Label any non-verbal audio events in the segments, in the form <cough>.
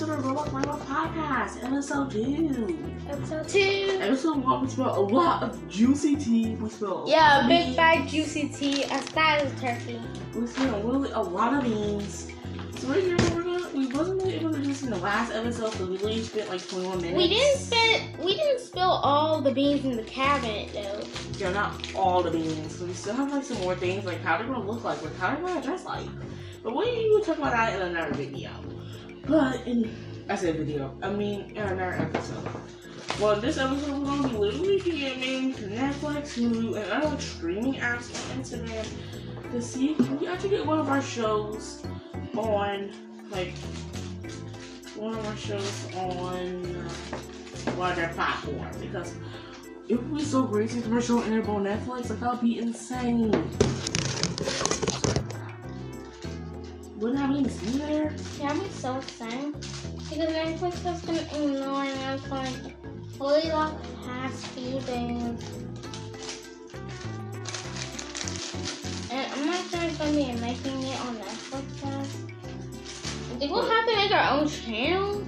to the Roblox Roblox Podcast, episode two. Episode two. Episode one, we spelled a lot of juicy tea. We spelled Yeah, big bag juicy tea as fat as turkey. We spilled really a lot of beans. So right here, we're gonna. We wasn't really able to do this in the last episode, so we literally spent like 21 minutes. We didn't spend we didn't spill all the beans in the cabinet though. Yeah, not all the beans. So we still have like some more things, like how they're gonna look like, like how they're gonna dress like. But we will talk about that in another video. But in I said video, I mean in another episode. Well, this episode we're gonna be literally DMing Netflix, Hulu, and other streaming apps on Instagram to see if we actually get one of our shows on like one of our shows on uh, one of their platforms because it would be so great to have a show in on Netflix. Like that'd be insane. Wouldn't have any see there. Yeah, I'm so excited. Because Netflix has been ignoring us for like really the past few days. And I'm not sure it's gonna be making it on Netflix think we'll have to make our own channel.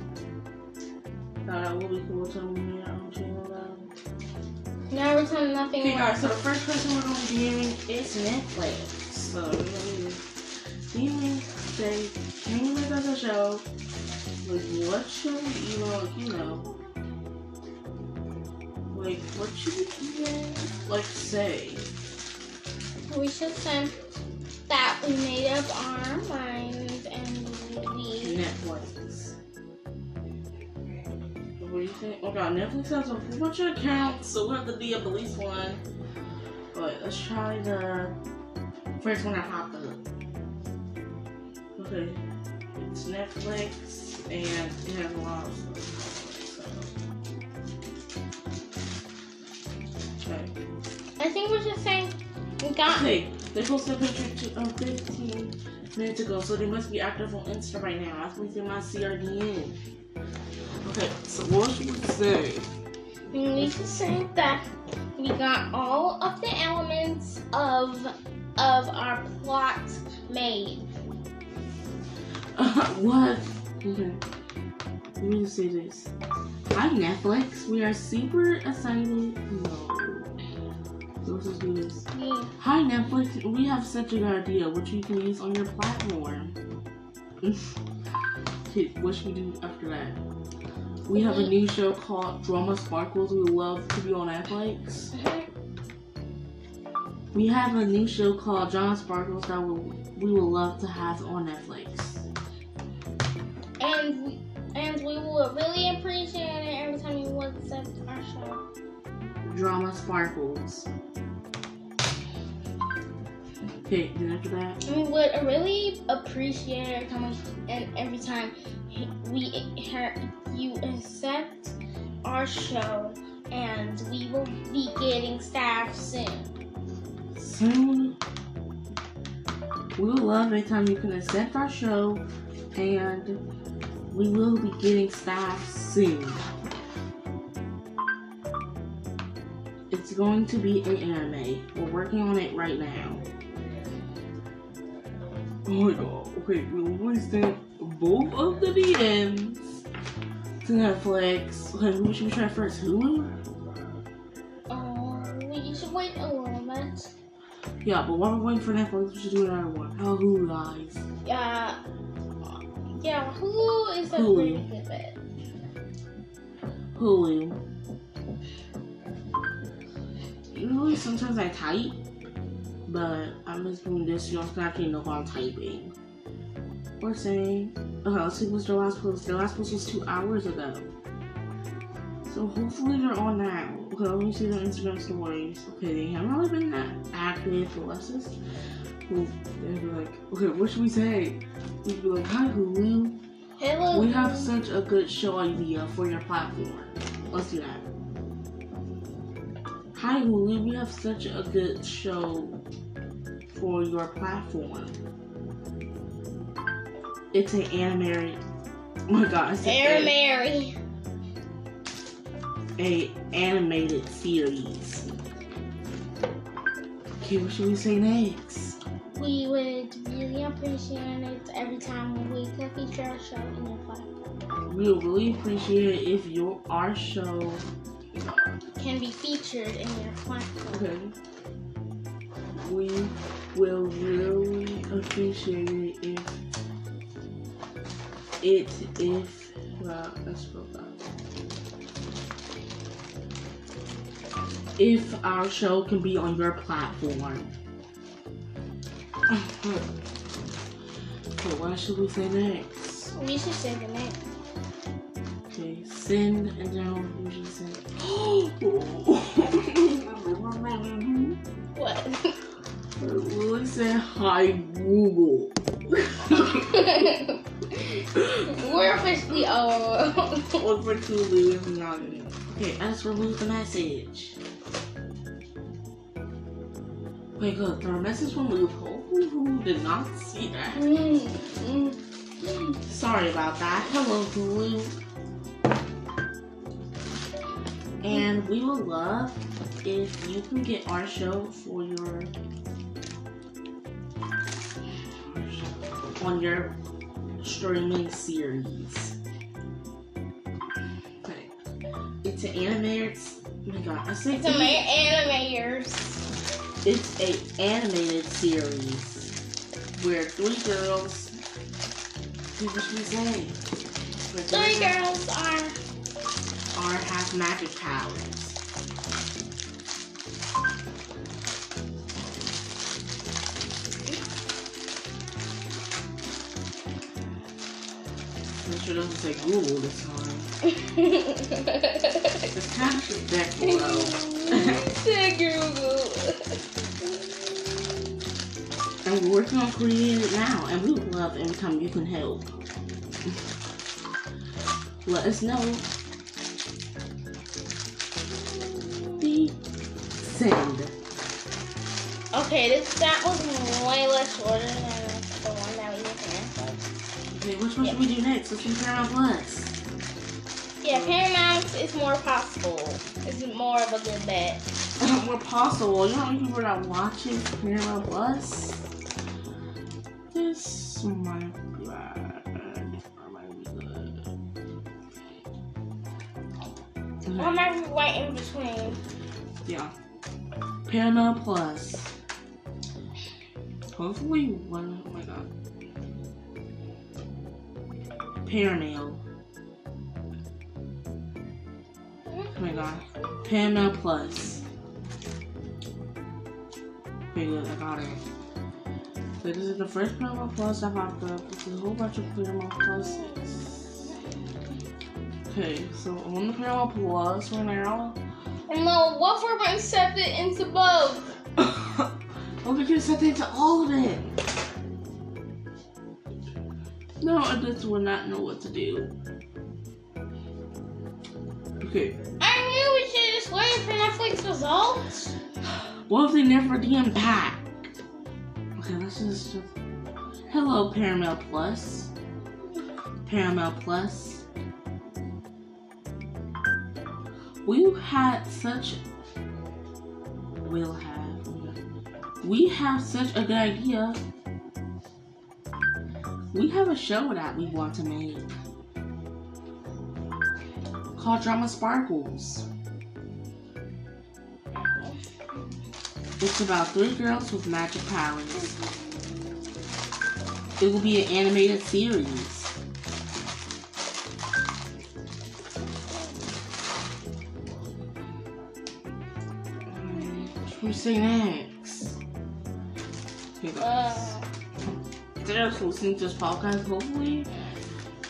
No, that would be cool. Tell me our own channel though. Now every time nothing Okay, guys. So the first person we're gonna be doing is Netflix. So we're gonna be doing say, can you make us a show? Like what should we even like, you know? Like what should we even like say? We should say that we made up our minds and we Netflix. What do you think? Oh god, Netflix has a whole bunch of accounts, so we'll have to be up at least one. But let's try the first one that popped up. It's Netflix and it has a lot of stuff. So. Okay. I think we're just saying we got Okay, they posted a picture to, um, 15 minutes ago, so they must be active on Insta right now. That's what's in my CRDN. Okay, so what should we say? we need to say that we got all of the elements of of our plot made. <laughs> what? Okay. Let me just say this. Hi Netflix, we are super excited. No. Just do this. Yeah. Hi Netflix, we have such a good idea which you can use on your platform. <laughs> okay, what should we do after that? We have a new show called Drama Sparkles. We love to be on Netflix. We have a new show called Drama Sparkles that we, we would love to have on Netflix. And we and we will really appreciate it every time you would accept our show. Drama Sparkles. Okay, then after that, We would really appreciate it every time and every time we hear you accept our show, and we will be getting staff soon. soon we will love every time you can accept our show and we will be getting staff soon. It's going to be an anime. We're working on it right now. Oh my god. Okay, always send both of the DMs to Netflix. Okay, who should we try first? Hulu? Um, oh, we should wait a little bit. Yeah, but while we're waiting for Netflix, we should do another one. Oh, How Hulu guys? Yeah, yeah. Hulu is a Hulu. pretty good bet. Hulu. Usually sometimes I type, but I'm just doing this so y'all can actually know how I'm typing. We're saying, okay, let's see what's the last post. The last post was two hours ago. So hopefully they're on now. Okay, let me see their Instagram stories. Okay, they haven't really been that active, but let's Well, they'd be like, okay, what should we say? We'd be like, hi Hulu. Hello. We have such a good show idea for your platform. Let's do that. Hi Hulu, we have such a good show for your platform. It's an anime. Oh my god, it's Air an Mary. a animated series. Okay, what should we say next? We would really appreciate it every time we could feature our show in your platform. We would really appreciate it if your our show Can be featured in your platform. okay. We will really appreciate it if it if well let's. If our show can be on your platform. Okay, what should we say next? We should say the name. Okay, send and then we should say <gasps> What? We said hi Google. <laughs> We're officially oh. <laughs> old. Look for not. Okay, let's remove the message. Wait, good. There a message from Loophole. Who did not see that? Mm, mm, mm. Sorry about that. Hello, Hulu. And we will love if you can get our show for your on your streaming series. Okay. It's an animated. Oh my god, I say It's an ma- animators. It's a animated series where three girls. What should we say? Three girls are. are have magic powers. Make sure it doesn't say Google this time. It's kind of back below. Say Google. And we're working on creating it now, and we would love any time you can help. Let us know. The send. Okay, this that was way less shorter than the one that we did. Okay, which one should we do next? Let's do Paramount Plus. Yeah, Paramount is more possible. It's more of a good bet. <laughs> More possible. You know how many people are not watching Paramount Plus? This might oh be bad. Or might be good. Or oh maybe right in between. Yeah. Paramount Plus. Hopefully one oh my god. Paramount. Oh my god. Paramount Plus. Good, I got it. So this is the first Paramount Plus I popped up. This is a whole bunch of Paramount Pluses. Okay, so I'm on the Paramount Plus right now. And No, what for my accepted into both? Look at you set it into all of it. No, I just would not know what to do. Okay. I knew we should just wait for Netflix results. What if they never DM back? Okay, let's just. Hello, Paramount Plus. Paramount Plus. We had such. We'll have. We have such a good idea. We have a show that we want to make called Drama Sparkles. It's about three girls with magic powers. It will be an animated series. What should we say next? Guys. Uh, Instead of listening to this podcast, hopefully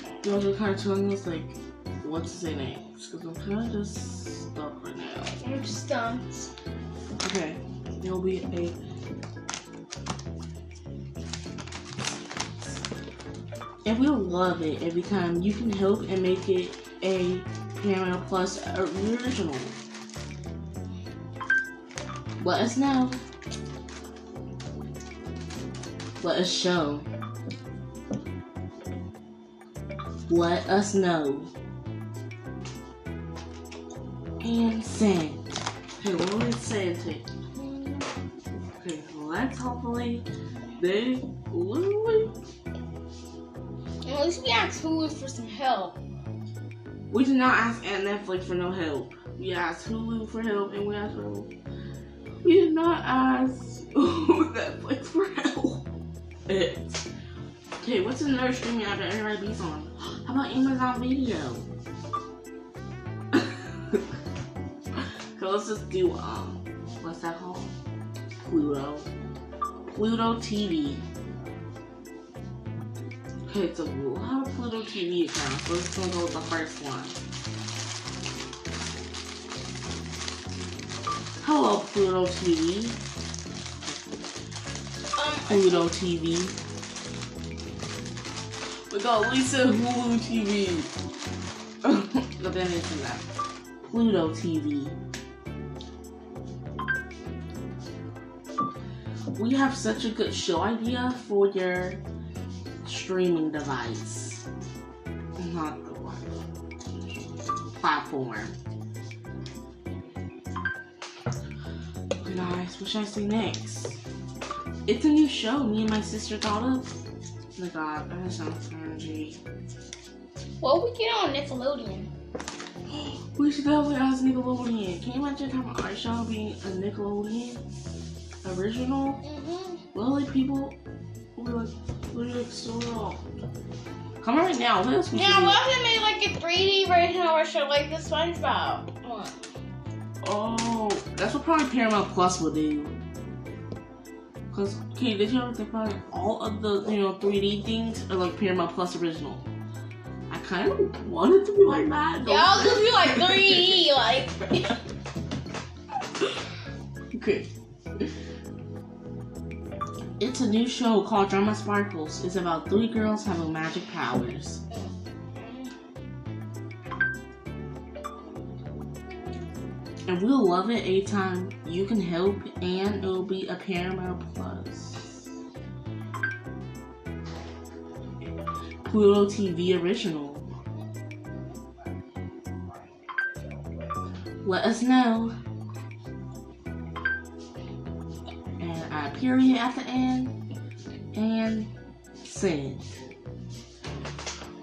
you guys are kind of telling us like what to say next. Because I'm kind of just stuck right now. I'm just stumped. Okay, there'll be a. And we'll love it every time you can help and make it a Paramount Plus original. Let us know. Let us show. Let us know. And send. Okay, what will it say? Okay, Hopefully They literally. At least we asked Hulu for some help. We did not ask at Netflix for no help. We asked Hulu for help, and we asked for. We did not ask <laughs> Netflix for help. It. Okay, what's another streaming app that everybody's on? How about Amazon Video? <laughs> so let's just do um, what's that called? Pluto. Pluto TV. Okay, so we'll have a Pluto TV account. So let's go with the first one. Hello, Pluto TV. Um, Pluto TV. We got Lisa Hulu TV. <laughs> but then it's that. Pluto TV. We have such a good show idea for your streaming device. Not device. Platform. Guys, what should I say next? It's a new show me and my sister thought of. Oh my god, that sounds cringy. what we get on Nickelodeon? <gasps> We should definitely ask Nickelodeon. Can you imagine having our show being a Nickelodeon original? Mm-hmm. Well, like people will be like, we're like so wrong. Come on right now, what else Yeah, what if they made like a 3D version of our show, like the SpongeBob one? Oh, that's what probably Paramount Plus will do. Cause, okay, did you ever think about? All of the, you know, 3D things are like Paramount Plus original. I kind of want it to be like that. Yeah, I'll just be like 3D, like. <laughs> Okay. It's a new show called Drama Sparkles. It's about three girls having magic powers. And we'll love it anytime you can help, and it'll be a Paramount Plus. Pluto TV original. Let us know. And a period at the end, and send.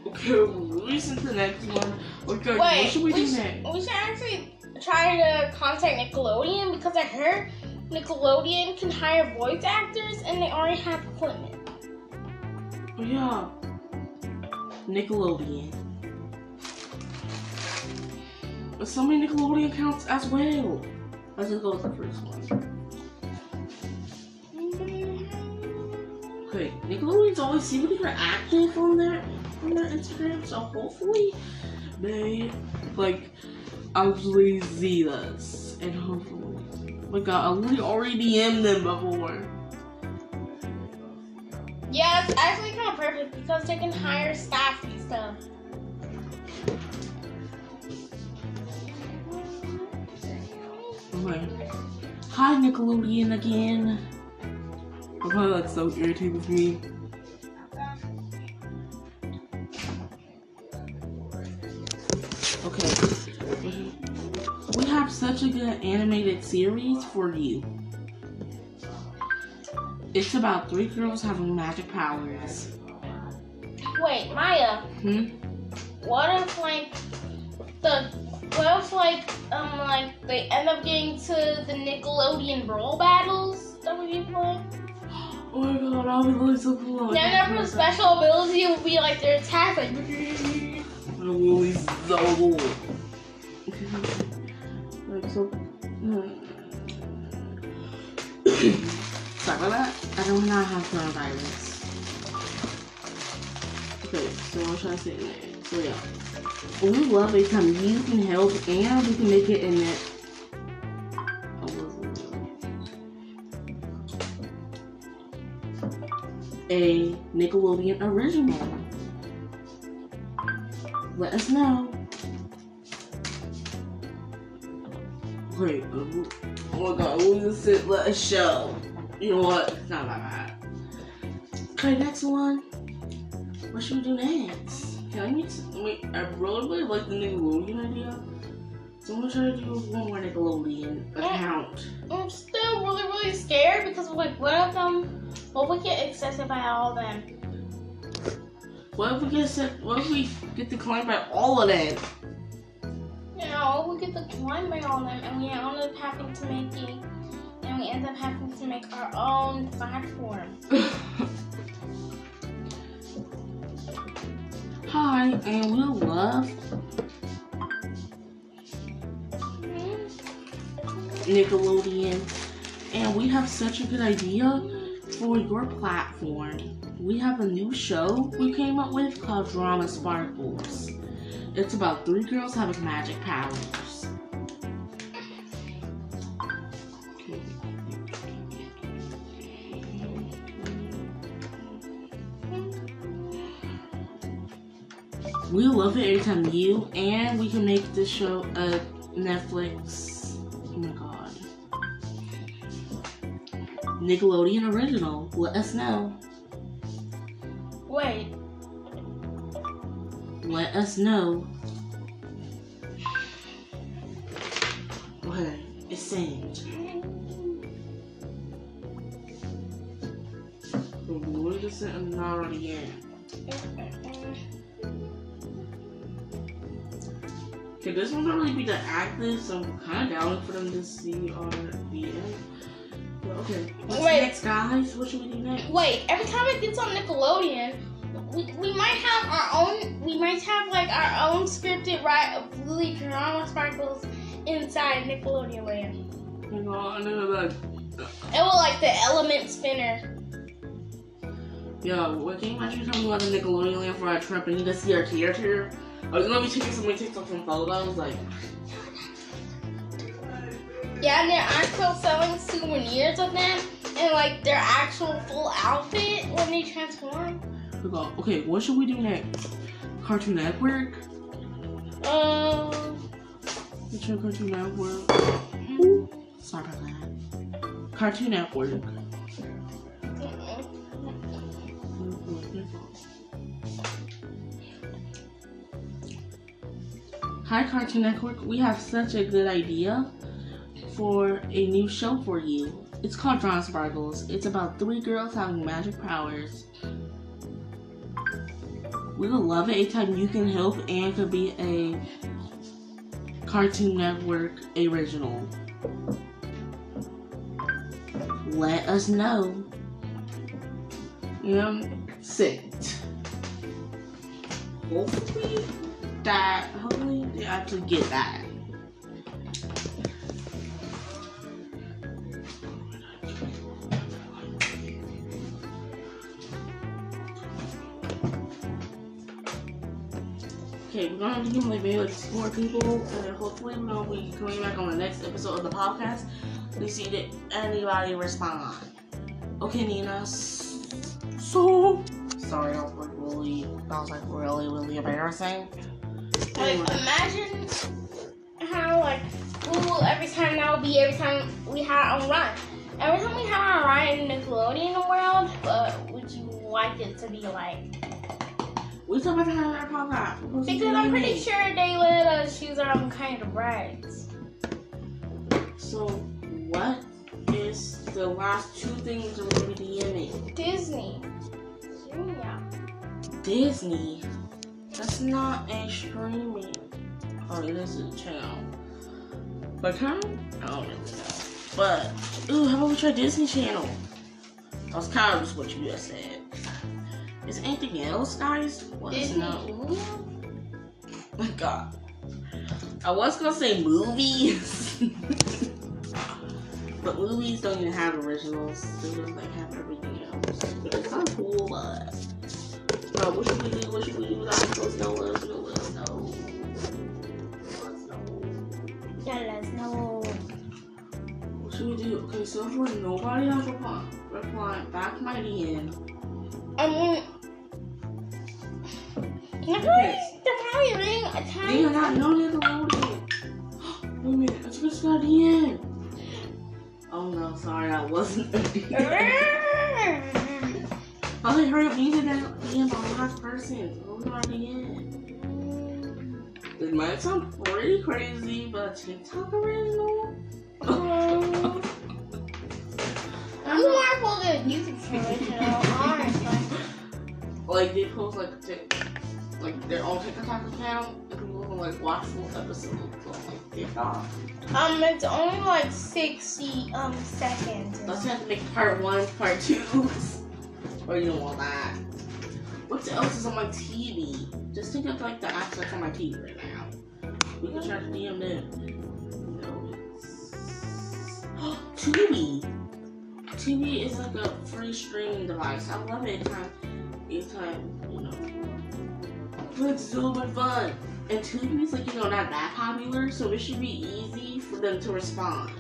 Okay, listen to the next one. Okay, what Wait, should we do should, next? we should actually try to contact Nickelodeon because I heard Nickelodeon can hire voice actors and they already have equipment. Oh, yeah. Nickelodeon. But so many Nickelodeon accounts as well. Let's just go with the first one. Nickelodeon's always seem to be active on their on their Instagram, so hopefully they like actually see this and hopefully. Oh my god, I literally already DM'd them before. Yeah, it's actually kind of perfect because they can hire staff and stuff. Okay. Hi Nickelodeon again. I'm probably like so irritated with me. Okay. We have such a good animated series for you. It's about three girls having magic powers. Wait, Maya, Hmm? what if like the what if like um like they end up getting to the Nickelodeon brawl battles that we be playing? My god, that would be really so cool. Then their special ability will be like their attack like It will be so cool. like so. Sorry about that. I do not have coronavirus. Okay, so what should I say next? So yeah. We love it time you can help and we can make it in it. A Nickelodeon original. Let us know. Wait, uh, oh my god, just said let us show. You know what? It's not that bad. Okay, next one. What should we do next? Can I meet? Wait, I really, really like the Nickelodeon idea. So I'm gonna try to do one more Nickelodeon account. I'm still really really scared because I'm like one of them What if we get accepted by all of them? What if we get set, what if we get declined by all of them? You know, we get declined by all of them, and we end up having to make it, and we end up having to make our own platform. <laughs> Hi, and we love Hmm? Nickelodeon, and we have such a good idea for your platform. We have a new show we came up with called Drama Sparkles. It's about three girls having magic powers. We love it every time you and we can make this show a Netflix. Nickelodeon original. Let us know. Wait, Let us know. Okay, it's sent. What is it and not already in? Okay, this one don't really be the active, so I'm kind of down for them to see our VM. But okay, what's Wait. next, guys? What should we do next? wait. Every time it gets on Nickelodeon, we, we might have our own. We might have like our own scripted right of Lily Drama Sparkles inside Nickelodeon Land. Know, I know that. It will like the element spinner. Yo, what can you imagine coming about the Nickelodeon land for our trip and you just see our character? I was gonna be taking some TikTok some photos, like, Yeah, and they're actually selling souvenirs of them and like their actual full outfit when they transform. okay, what should we do next? Cartoon Network? Um, What's your Cartoon Network? Sorry about that. Cartoon Network. Hi, Cartoon Network. We have such a good idea for a new show for you. It's called Drama Sparkles. It's about three girls having magic powers. We would love it anytime you can help and could be a Cartoon Network original. Let us know. I'm sit. Hopefully that hopefully they actually get that. Okay, we're gonna do like two more people, and then hopefully we'll be coming back on the next episode of the podcast. We see that anybody respond. Okay, Nina. So sorry, that was like really, that was like really, really embarrassing. like imagine how like cool every time that would be every time we had a run. Every time we had a run in Nickelodeon world, but would you like it to be like? We talk about the Harry podcast. What was Because I'm pretty sure they let us choose our own kind of rides. So, what is the last two things that gonna be DMing? Disney. Yeah. Disney. That's not a streaming. Oh, it is a channel. But kind of, I don't really know. But, ooh, how about we try Disney Channel? That's kind of just what you just said. Is anything else, guys? Us Disney. know. My god. I was gonna say movies. <laughs> but movies don't even have originals. They just like have everything else. It's kind of cool, but bro, what should we do? What should we do? Guys, let us know, let us know, let us know. Let us know. Let us know. What should we do? Okay, so far nobody has replied replying back my DM. I mean, probably, they're probably reading a They time. are not no Nickelodeon. <gasps> Wait a minute, I just got. Oh no, sorry, that wasn't a DM. Okay, hurry up, you did that on the last person. Who's my DM? It might sound pretty crazy, but TikTok original? Um, I'm more for the YouTube channel, <laughs> honestly. Like they post like tick, like their own TikTok account, and people can like watch full episodes on like TikTok. Um, it's only like 60 um seconds. Let's have to make part one, part two. <laughs> or you don't want that. What else is on my TV? Just think of like the apps that's on my TV right now. We can try to DM them. No, it's Tubi. Tubi is like a free streaming device. I love it. Anytime, anytime, you know. But it's so much fun. And Tubi is like you know not that popular, so it should be easy for them to respond.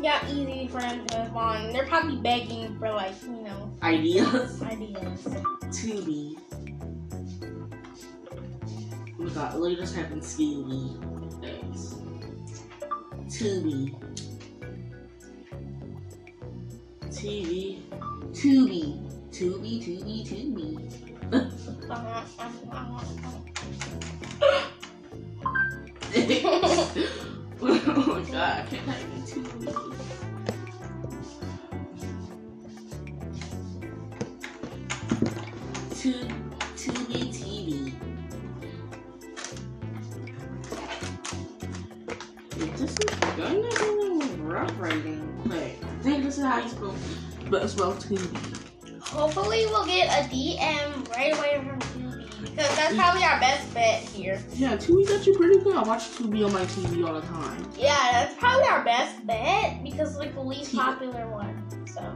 Yeah, easy for them to respond. They're probably begging for like, you know, Ideas. <laughs> ideas. Tubi. Oh my god, look at this happened Scooby. Thanks. Tubi. TV. Tubi. Tubi, Tubi, Tubi. Uh-huh, uh-huh, uh-huh. oh my god, I can't type in Tubi. Tu- Tubi TV. This is good. rough writing. Think this is how you spell, but spell Tubi. Hopefully we'll get a DM right away from Tubi because that's probably our best bet here. Yeah, Tubi's actually pretty good. I watch Tubi on my TV all the time. Yeah, that's probably our best bet because like the least T- popular one. So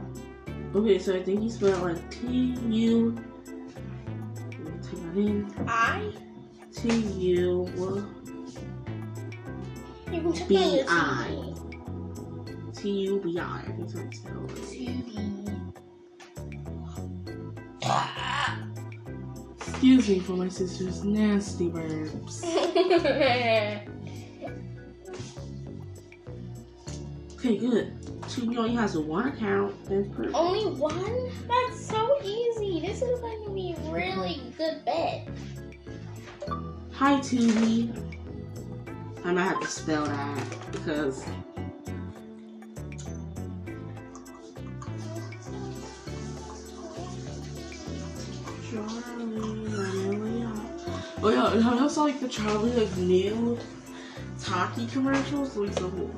Okay, so I think he spelled like T U. Take that in. I T U. you can check B I. T U B I. I think that's how you spell it. Tubi. Excuse me for my sister's nasty burps. Okay, good. Tubi only has one account. That's perfect. Only one? That's so easy. This is going to be a really good bet. Hi, Tubi. I might have to spell that because. Oh yeah, and I saw like the Charlie like new Taki commercials. Like so cool.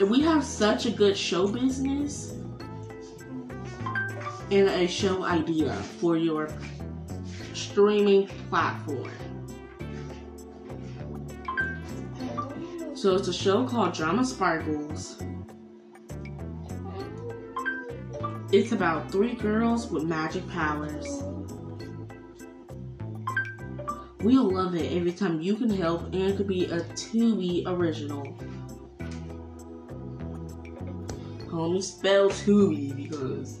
And we have such a good show business and a show idea for your streaming platform. So it's a show called Drama Sparkles. It's about three girls with magic powers. We'll love it every time you can help and it could be a Tubi original. Me spell Tubi because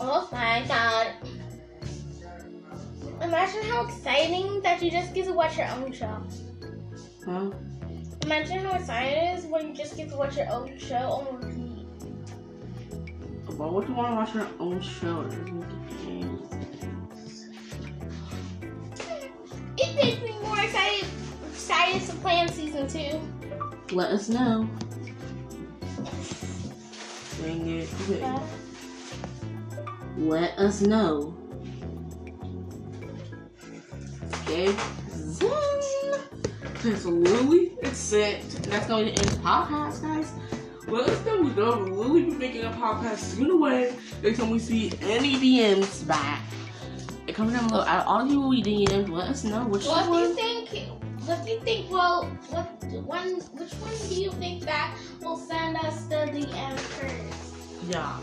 Oh my god. Imagine how exciting that you just get to watch your own show. huh? Imagine how exciting it is when you just get to watch your own show on But what do you want to watch your own show? It makes me more excited excited to play plan season two. Let us know. Dang it. Okay. Let us know. Okay. Okay, so Lily, it's set. That's going to end the podcast, guys. Well, it's going to go. Lily be making a podcast soon away. Next time we see any DMs back. Comment down below. Out of all the people we DM'd, let us know which one. what do you think? What do you think? Well, what one? Which one do you think that will send us the DM first? Yeah.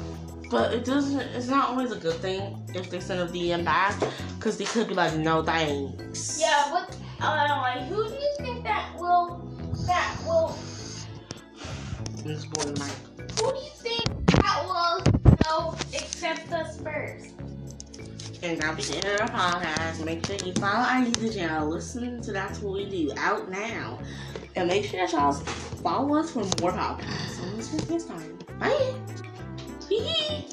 But it doesn't, it's not always a good thing if they send a DM back. Because they could be like, no thanks. Yeah. What? Uh, who do you think that will? That will? This boy. Who do you think that will? Know, accept us first? And that'll be the end of the podcast. Make sure you follow our YouTube channel. Listen to That's What We Do out now. And make sure that y'all follow us for more podcasts. So let's next time. Bye. Hee.